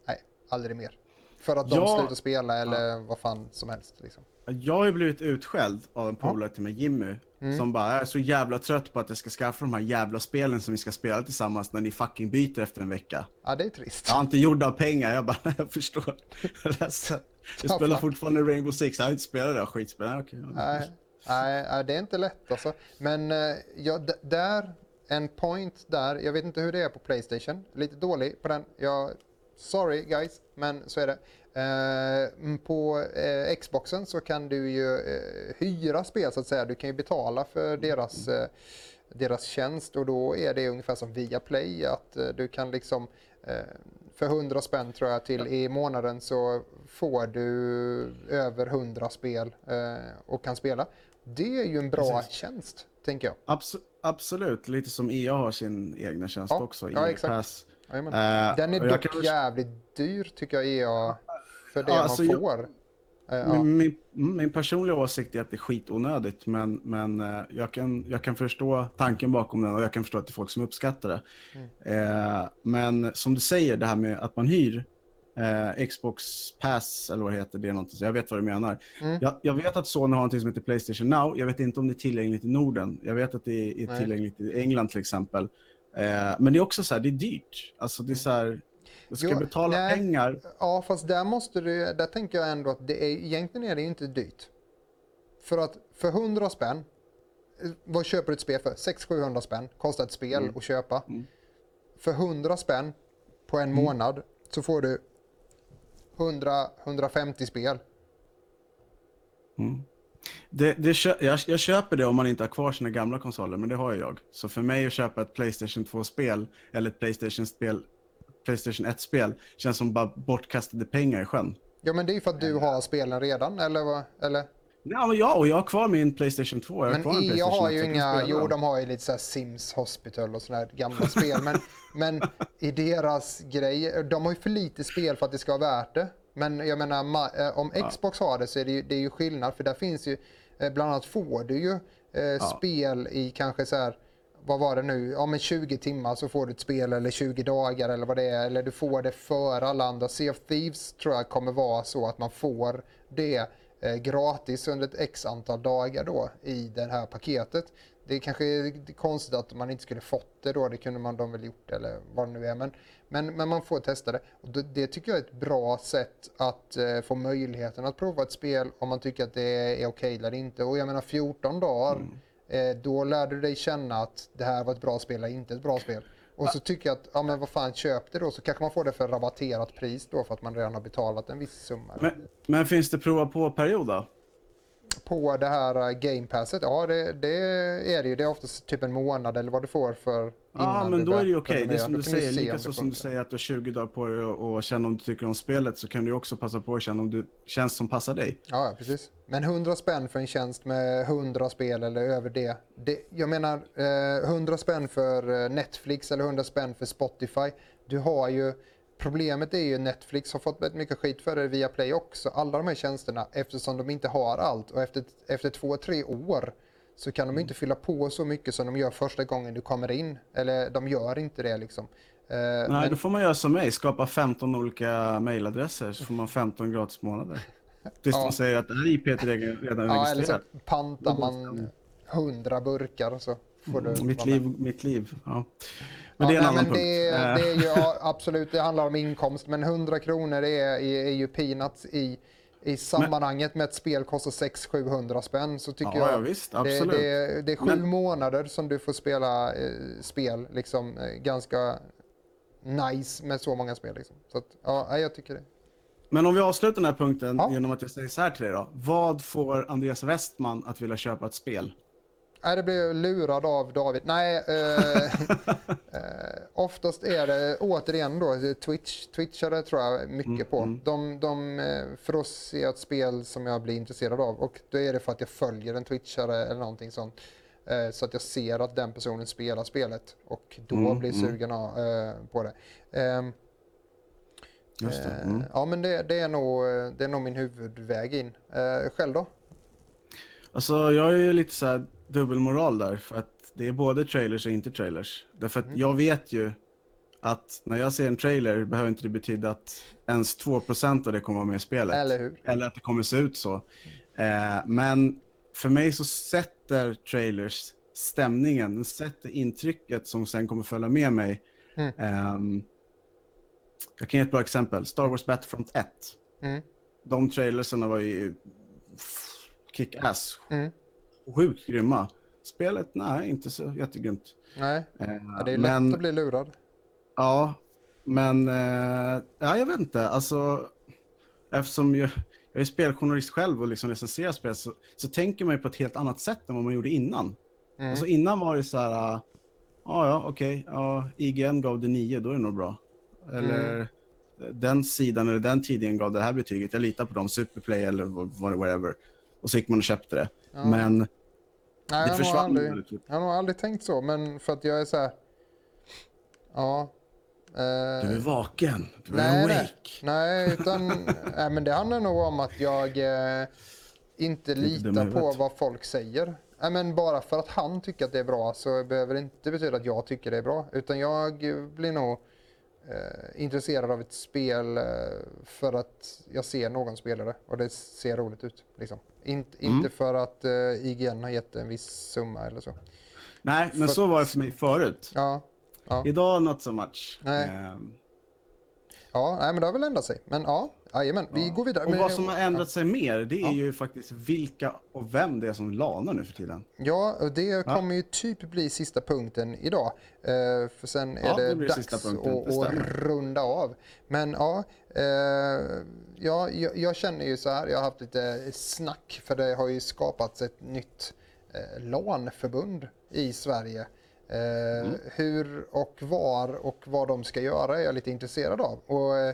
nej, aldrig mer. För att de Ja. slutar spela eller vad fan som helst. Liksom. Jag har ju blivit utskälld av en polare till mig, Jimmy, Mm. som bara "Jag är så jävla trött på att jag ska skaffa de här jävla spelen som vi ska spela tillsammans när ni fucking byter efter en vecka. Ja, det är trist. Jag har inte gjort av pengar, jag bara, "Nej, [laughs] jag förstår. Jag. [laughs] Jag Ja, spelar fortfarande Rainbow Six, jag har inte spelat det här skitspelet. Okej. Nej, nej, nej, det är inte lätt alltså. Men eh, ja, där, en point där, jag vet inte hur det är på Playstation, lite dålig på den. Jag, sorry guys, men så är det. Eh, mm, på eh, Xboxen så kan du ju eh, hyra spel så att säga. Du kan ju betala för deras, eh, deras tjänst och då är det ungefär som via Play att eh, du kan liksom för 100 spänn tror jag till i månaden så får du över 100 spel och kan spela. Det är ju en bra Precis. tjänst, tänker jag. Abs- absolut, lite som EA har sin egna tjänst Ja, också. ja, EA exakt. Pass. Eh, Den är dock kan jävligt dyr tycker jag EA för det Ja, alltså, man jag- får. Eh, ja. Min, min, personliga åsikt är att det är skitonödigt, men, men eh, jag, kan, jag kan förstå tanken bakom den och jag kan förstå att det är folk som uppskattar det. Eh, men som du säger, det här med att man hyr eh, Xbox Pass, eller vad det heter, det är någonting, så jag vet vad du menar. Mm. Jag, jag vet att Sony har någonting som heter Playstation Now, jag vet inte om det är tillgängligt i Norden. Jag vet att det är Nej. tillgängligt i England till exempel. Eh, men det är också så här, det är dyrt. Alltså det är så här, du ska Jo, betala nej. pengar. Ja, fast där måste du, där tänker jag ändå att det är, egentligen är det inte dyrt. För att för 100 spänn, eh, vad köper du ett spel för? 600-700 spänn kostar ett spel Mm. att köpa. Mm. För 100 spänn på en månad så får du 100-150 spel. Mm. Det, det jag, jag köper det om man inte har kvar sina gamla konsoler, men det har jag. Så för mig att köpa ett Playstation 2-spel eller ett Playstation-spel, Playstation 1-spel känns som bara bortkastade pengar i sjön. Ja, men det är ju för att du har spelen redan, eller vad? Eller? Ja, men ja, och jag har kvar min Playstation 2. Jag har Men kvar EA har 1, ju inga, jo de har ju lite så Sims Hospital och sådana här gamla spel. Men, [laughs] men i deras grej, de har ju för lite spel för att det ska vara värt det. Men jag menar, eh, om Xbox har det så är det ju, det är ju skillnad. För där finns ju, eh, bland annat får du ju eh, spel i kanske så här, vad var det nu, ja men 20 timmar så får du ett spel eller 20 dagar eller vad det är. Eller du får det för alla andra. Sea of Thieves tror jag kommer vara så att man får det eh, gratis under ett x antal dagar då i det här paketet. Det är kanske är konstigt att man inte skulle fått det då, det kunde man de väl gjort eller vad det nu är. Men, men, men man får testa det. Och det, det tycker jag är ett bra sätt att eh, få möjligheten att prova ett spel om man tycker att det är okej eller inte. Och jag menar 14 dagar, mm Eh, då lär du dig känna att det här var ett bra spel eller inte ett bra spel. Och så tycker jag att, ja men vad fan köp det då så kanske man får det för rabatterat pris då för att man redan har betalat en viss summa. Men, men finns det prova på-period då? På det här uh, Game Passet, ja det, det är det ju. Det är oftast typ en månad eller vad du får för Ja, men du då är det ju okej. Det är som du kan säger, likaså som du säger att du har 20 dagar på dig och, och känna om du tycker om spelet så kan du också passa på att känna om det känns som passar dig. Ja, ja, precis. Men 100 spänn för en tjänst med 100 spel eller över det. det jag menar, eh, 100 spänn för eh, Netflix eller 100 spänn för Spotify. Du har ju, problemet är ju Netflix har fått väldigt mycket skit för det via Play också. Alla de här tjänsterna eftersom de inte har allt och efter, efter två, tre år så kan de inte fylla på så mycket som de gör första gången du kommer in. Eller de gör inte det liksom. Eh, Nej, men- då får man göra som mig, skapa 15 olika mailadresser så får man 15 gratis månader. [laughs] Tills Ja. de säger att IP är redan, redan Ja, eller så registrerat. pantar man 100 burkar så får du Mitt med. liv, mitt liv. Ja. Men det är en nej, annan men punkt. det, Eh, det är ju absolut, det handlar om inkomst, men 100 kronor är, är, är ju peanuts i, i sammanhanget med att spel kostar 600-700 spänn. Så tycker Ja, jag ja, visst, det, absolut. det, det är sju Men- månader som du får spela eh, spel, liksom eh, ganska nice med så många spel. Liksom. Så att, ja, jag tycker det. Men om vi avslutar den här punkten Ja. genom att jag säger så här till dig då. Vad får Andreas Westman att vilja köpa ett spel? Nej, det blev lurad av David. Nej, eh, [laughs] eh, oftast är det återigen då Twitch. Twitchare tror jag mycket på. mm. De, de, eh, för oss är ett spel som jag blir intresserad av och då är det för att jag följer en Twitchare eller någonting sånt. Eh, så att jag ser att den personen spelar spelet och då Mm, blir mm. sugen av, eh, på det. Ehm, Just det. eh, Mm. Ja, men det, det, är nog, det är nog min huvudväg in. Eh, själv då? Alltså jag är ju lite så här dubbelmoral där för att det är både trailers och inte trailers. Därför Mm. att jag vet ju att när jag ser en trailer behöver inte det betyda att ens 2% av det kommer vara med i spelet. Eller hur? Eller att det kommer se ut så. Eh, men för mig så sätter trailers stämningen, den sätter intrycket som sen kommer följa med mig. Mm. Ehm, jag kan ge ett bra exempel. Star Wars Battlefront 1. Mm. De trailersarna var ju kick-ass. Mm. Sjukt grymma. Spelet, nej, inte så jättegrymt. Nej, Eh, ja, det är lätt men, att bli lurad. Ja, men eh, ja, jag vet inte. Alltså, eftersom jag, jag är speljournalist själv och liksom recenserar spel så, så tänker man ju på ett helt annat sätt än vad man gjorde innan. Mm. Alltså innan var det så här, ah, ja ja okej, ja, IGN gav det 9, då är det nog bra. Eller Mm. den sidan eller den tidningen gav det här betyget, jag litar på dem, Superplay eller vad- whatever. Och så gick man och köpte det. Ja. Men Nej, det jag, försvann aldrig, fort. jag har nog aldrig tänkt så, men för att jag är så här... Ja. Du är Eh, vaken, du är nej, awake. nej, nej, utan [laughs] nej, men det handlar nog om att jag eh, inte litar på vad folk säger. Nej, men bara för att han tycker att det är bra så behöver det inte betyda att jag tycker det är bra. Utan jag blir nog eh, intresserad av ett spel eh, för att jag ser någon spelare och det ser roligt ut. Liksom. Int, Mm. Inte för att eh, IGN har gett en viss summa eller så. Nej, men För- så var det för mig förut. Ja, ja. Idag not so much. Nej. Ehm, Ja, nej, men det har väl ändrat sig. Men ja, jajamän, vi går vidare. Och vad som har ändrat sig mer, det är Ja. ju faktiskt vilka och vem det är som lanar nu för tiden. Ja, och det kommer ju typ bli sista punkten idag. Eh, för sen är det, det dags att, att runda av. Men ja, eh, ja jag, jag känner ju så här, jag har haft lite snack för det har ju skapats ett nytt eh, LAN-förbund i Sverige. Mm. Hur och var och vad de ska göra är jag lite intresserad av. Och,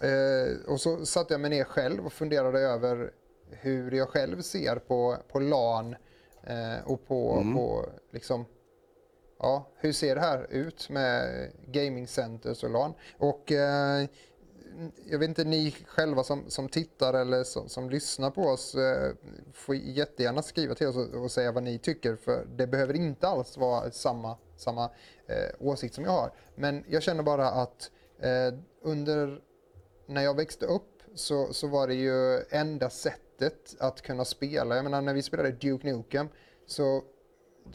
eh, och så satte jag mig ner själv och funderade över hur jag själv ser på, på LAN eh, och på, Mm. på liksom, ja, hur ser det här ut med gaming centers och LAN? Och eh, jag vet inte, ni själva som, som tittar eller som, som lyssnar på oss eh, får jättegärna skriva till oss och, och säga vad ni tycker för det behöver inte alls vara samma, samma eh, åsikt som jag har. Men jag känner bara att eh, under när jag växte upp så, så var det ju enda sättet att kunna spela. Jag menar när vi spelade Duke Nukem så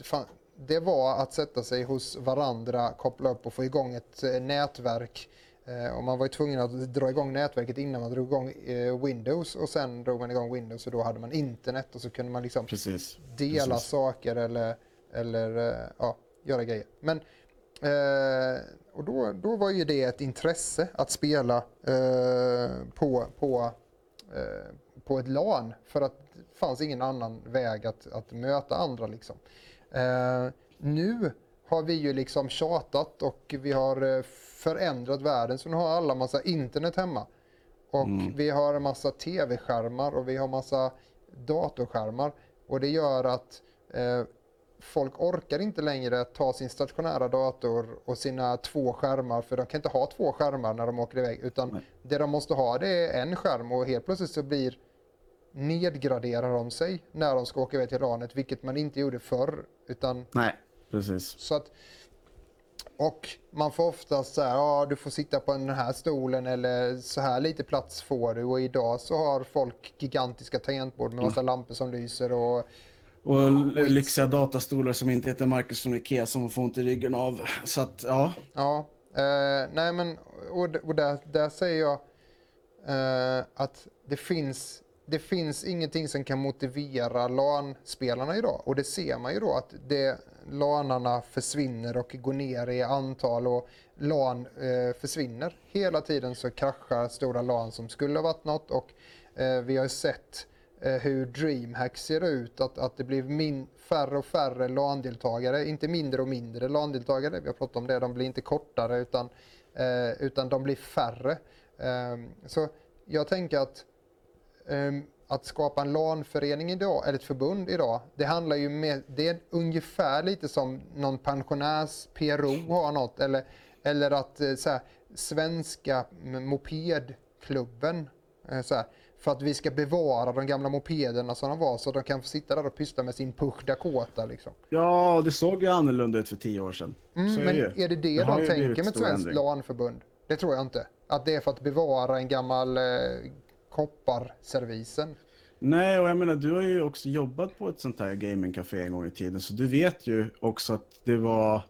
fan, det var att sätta sig hos varandra, koppla upp och få igång ett eh, nätverk. Eh, och man var ju tvungen att dra igång nätverket innan man drog igång eh, Windows och sen drog man igång Windows och då hade man internet och så kunde man liksom Precis. dela Precis. saker eller, eller eh, ja, göra grejer. Men Eh, och då, då var ju det ett intresse att spela eh, på, på, eh, på ett LAN. För att det fanns ingen annan väg att, att möta andra. Liksom. Eh, nu har vi ju liksom tjatat och vi har eh, förändrat världen så nu har alla massa internet hemma. Och Mm. vi har en massa tv-skärmar och vi har massa datorskärmar. Och det gör att eh, folk orkar inte längre ta sin stationära dator och sina två skärmar för de kan inte ha två skärmar när de åker iväg utan Nej. det de måste ha det är en skärm och helt plötsligt så blir nedgraderar de sig när de ska åka iväg till ranet vilket man inte gjorde förr utan Nej, precis. så att och man får oftast säga ja du får sitta på den här stolen eller så här lite plats får du och idag så har folk gigantiska tangentbord med massa lampor som lyser och Och lyxiga datastolar som inte heter Marcus från Ikea som man får ont i ryggen av. Så att, ja. Ja, eh, nej men och, och där, där säger jag eh, att det finns, det finns ingenting som kan motivera LAN-spelarna idag. Och det ser man ju då att det, LANarna försvinner och går ner i antal och LAN eh, försvinner. Hela tiden så kraschar stora LAN som skulle ha varit något och vi har ju sett Eh, hur DreamHack ser ut, att, att det blir min, färre och färre LAN-deltagare, inte mindre och mindre LAN-deltagare, vi har pratat om det, de blir inte kortare utan, eh, utan de blir färre. Ehm, så jag tänker att ehm, att skapa en LAN-förening idag, eller ett förbund idag, det handlar ju med, det är ungefär lite som någon pensionärs-PRO har något, eller, eller att eh, så här, svenska mopedklubben, eh, så här, för att vi ska bevara de gamla mopederna som de var, så de kan få sitta där och pyssla med sin Puch Dakota liksom. ja, det såg ju annorlunda ut för tio år sedan. Mm, är men det är det det, Det de tänker med ett svenskt. LAN-förbund? Det tror jag inte. Att det är för att bevara en gammal eh, kopparservisen. Nej, och jag menar, du har ju också jobbat på ett sånt här gamingcafé en gång i tiden, så du vet ju också att det var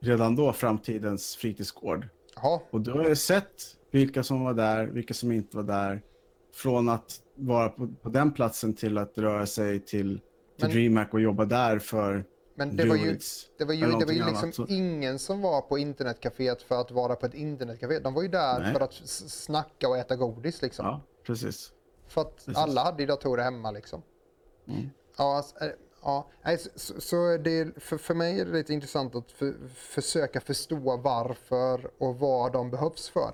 redan då framtidens fritidsgård. Jaha, Och du har ju sett vilka som var där, vilka som inte var där. Från att vara på, på den platsen till att röra sig till, till Men- DreamHack och jobba där för men det var ju, det var ju, det var ju liksom annat. Ingen som var på internetcaféet för att vara på ett internetcafé. De var ju där Nej. för att snacka och äta godis liksom. Ja, precis. För att Precis. alla hade ju datorer hemma liksom. Mm. Ja, alltså, eh, ja. Så, så- det, för, för mig är det lite intressant att för, försöka förstå varför och vad de behövs för.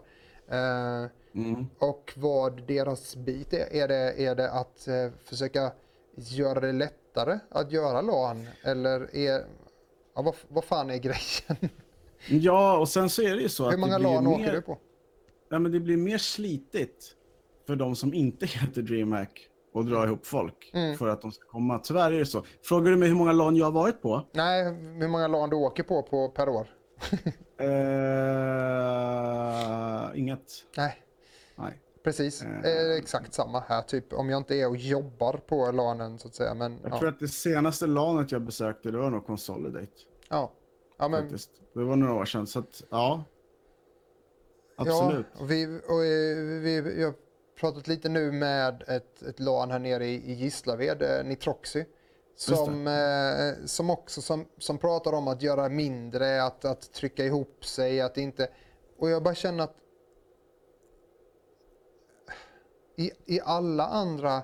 Eh, Mm. och vad deras bit är. Är det, är det att eh, försöka göra det lättare att göra LAN? Eller är, ja, vad, vad fan är grejen? [laughs] Ja, och sen så är det ju så att Hur många LAN mer... åker du på? Ja, men det blir mer slitigt för de som inte [laughs] heter DreamHack och dra ihop folk Mm. för att de ska komma. Tyvärr är det så. Frågar du mig hur många LAN jag har varit på? Nej, hur många LAN du åker på, på per år? [laughs] Eh, inget. Nej, Nej. Precis. Eh. Eh, exakt samma här, typ. Om jag inte är och jobbar på LANen så att säga. Men, Jag ja. tror att det senaste LANet jag besökte det var nog Consolidate. ja. ja, men Faktiskt. Det var några år sedan. Så att, ja. Absolut. Ja, och vi, och eh, vi, vi har pratat lite nu med ett, ett LAN här nere i, i Gislaved, eh, Nitroxy. Som, eh, som också som, som pratar om att göra mindre, att, att trycka ihop sig, att inte... Och jag bara känner att i, i alla andra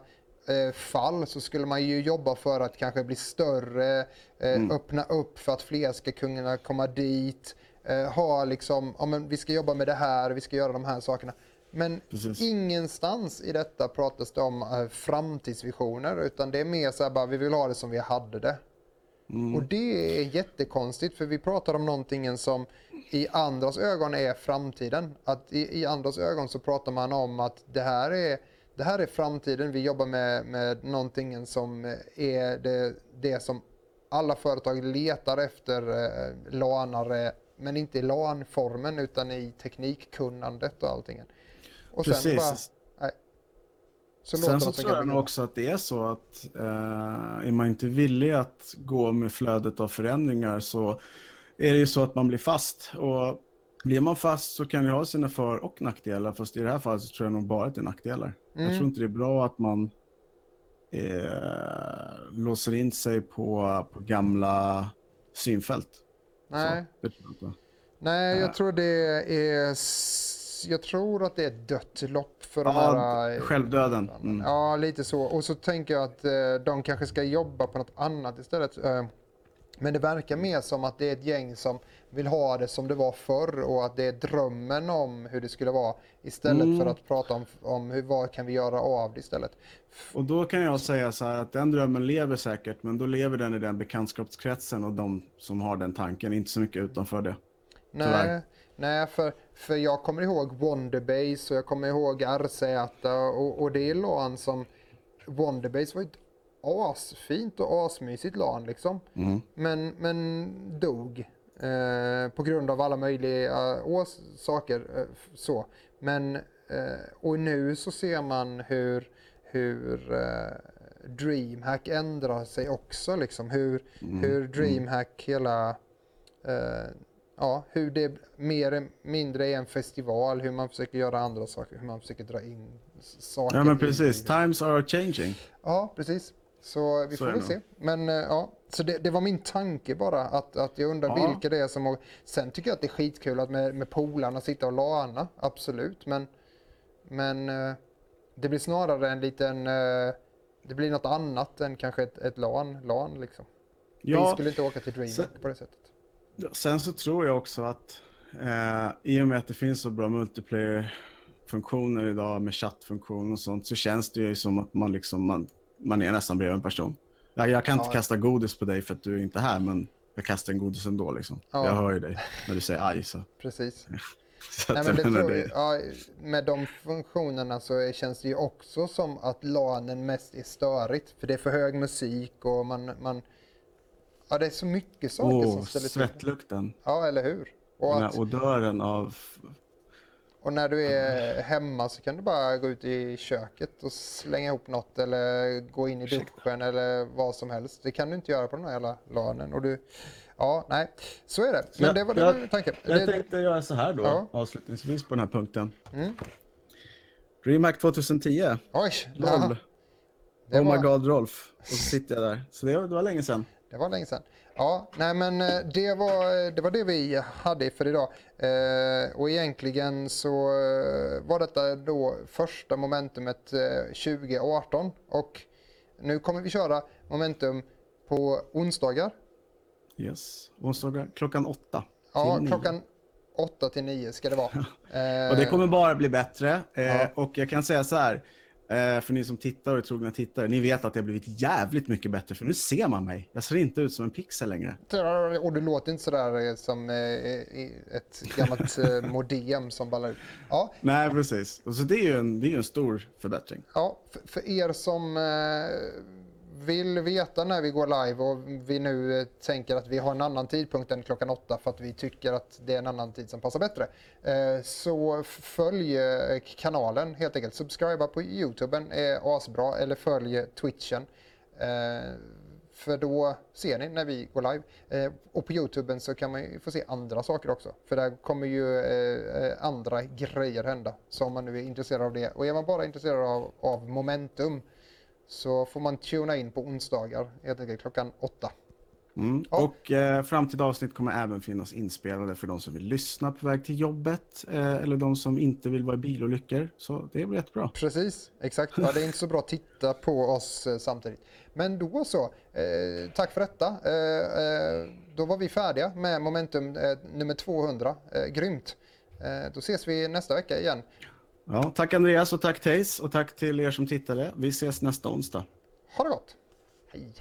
eh, fall så skulle man ju jobba för att kanske bli större, eh, Mm. öppna upp för att fler ska kunna komma dit, eh, ha liksom, ja men vi ska jobba med det här, vi ska göra de här sakerna. Men Precis. ingenstans i detta pratas det om eh, framtidsvisioner utan det är mer så här bara vi vill ha det som vi hade det. Mm. Och det är jättekonstigt för vi pratar om någonting som i andras ögon är framtiden. Att i, i andras ögon så pratar man om att det här är, det här är framtiden. Vi jobbar med, med någonting som är det, det som alla företag letar efter eh, lanare, men inte i LAN-formen utan i teknikkunnandet och allting. Och sen Precis. Så Sen så tror jag nog också att det är så att eh, är man inte villig att gå med flödet av förändringar så är det ju så att man blir fast. Och blir man fast så kan det ha sina för och nackdelar. Fast i det här fallet så tror jag nog bara att det är nackdelar. Jag Mm. tror inte det är bra att man eh, låser in sig på, på gamla synfält. Nej. Så, jag. Nej, Ja. jag tror det är... Jag tror att det är ett dött lopp för de Ja, här... eh, självdöden. Mm. Ja, lite så. Och så tänker jag att eh, de kanske ska jobba på något annat istället. Eh, men det verkar mer som att det är ett gäng som vill ha det som det var förr och att det är drömmen om hur det skulle vara istället Mm. för att prata om, om hur, vad kan vi göra av det istället. Och då kan jag säga så här att den drömmen lever säkert, men då lever den i den bekantskapskretsen och de som har den tanken, inte så mycket utanför det. Nej, Tyvärr. nej för, för jag kommer ihåg Wonderbase och jag kommer ihåg RZ och, och det är LAN som... Wonderbase var ju ett asfint och asmysigt LAN liksom. Mm. Men, men dog. Eh, på grund av alla möjliga ås- saker. Eh, så. Men, eh, och nu så ser man hur, hur eh, DreamHack ändrar sig också. Liksom. Hur, hur DreamHack hela... Ja, hur det mer eller mindre är en festival. Hur man försöker göra andra saker. Hur man försöker dra in saker. Ja men precis, times are changing. Ja, precis. Så vi Så får väl se. Men eh, ja, så det, det var min tanke bara att, att jag undrar Ja. vilka det är som... har- Sen tycker jag att det är skitkul att med, med polarna sitta och lana, absolut. Men, men eh, det blir snarare en liten... eh, Det blir något annat än kanske ett, ett LAN, LAN liksom. Vi Ja, skulle inte åka till DreamHack på det sättet. Sen så tror jag också att eh, i och med att det finns så bra multiplayer-funktioner idag med chattfunktion och sånt så känns det ju som att man liksom, man, man är nästan bredvid en person. Jag, jag kan inte Ja. kasta godis på dig för att du är inte här, men jag kastar en godis ändå liksom. Ja. Jag hör ju dig när du säger aj så. Precis. [laughs] så Nej, men det tror, jag- ja, med de funktionerna så känns det ju också som att LANen mest är störigt. För det är för hög musik och man... man ja, det är så mycket saker som Åh, ställer till. svettlukten. Ja, eller hur? Och, Den att, här odören av... och när du är hemma så kan du bara gå ut i köket och slänga ihop något eller gå in i duschen eller vad som helst. Det kan du inte göra på den här jävla LANen. Och du, ja, nej, så är det. Men Jag- det var, det jag- var min tanke. Jag Det, tänkte göra så här då, Ja. avslutningsvis på den här punkten. Mm. DreamHack 2010, oj, LOL. ja, det oh var- my god Rolf. Och så sitter jag där. Så det var, det var länge sedan. Det var länge sedan. Ja, nej men eh, det var, det var det vi hade för idag. Eh, och egentligen så eh, var detta då första momentumet eh, 2018. Och nu kommer vi köra momentum på onsdagar. Yes. Onsdagar klockan åtta. Ja, klockan 8 till 9 ska det vara. Eh, [laughs] Och det kommer bara bli bättre. Eh, Ja. Och jag kan säga så här. Eh, för ni som tittar och är trogna tittare, ni vet att det har blivit jävligt mycket bättre. För nu ser man mig. Jag ser inte ut som en pixel längre. Och du låter inte sådär eh, som eh, ett gammalt eh, [laughs] modem som ballar ut. Ja, Nej, precis. Så det är ju en, det är en stor förbättring. Ja, för, för er som vill veta när vi går live och vi nu eh, tänker att vi har en annan tidpunkt än klockan åtta för att vi tycker att det är en annan tid som passar bättre. Eh, så följ eh, kanalen helt enkelt. Subscriba på Youtube är asbra eller följ Twitchen. För då ser ni när vi går live. Eh, och på Youtube så kan man ju få se andra saker också. För där kommer ju eh, andra grejer hända. Så om man nu är intresserad av det. Och är man bara intresserad av, av momentum så får man tuna in på onsdagar helt enkelt klockan åtta. Mm. Ja. Och eh, framtida avsnitt kommer även finnas inspelade för de som vill lyssna på väg till jobbet eh, eller de som inte vill vara i bilolyckor. Så det blir jättebra. Precis, exakt. Ja, det är inte så bra att titta på oss eh, samtidigt. Men då så, eh, tack för detta. Eh, eh, då var vi färdiga med momentum eh, nummer 200. Eh, grymt. Då ses vi nästa vecka igen. Ja, tack Andreas och tack Tejs, och tack till er som tittade. Vi ses nästa onsdag. Ha det gott. Hej.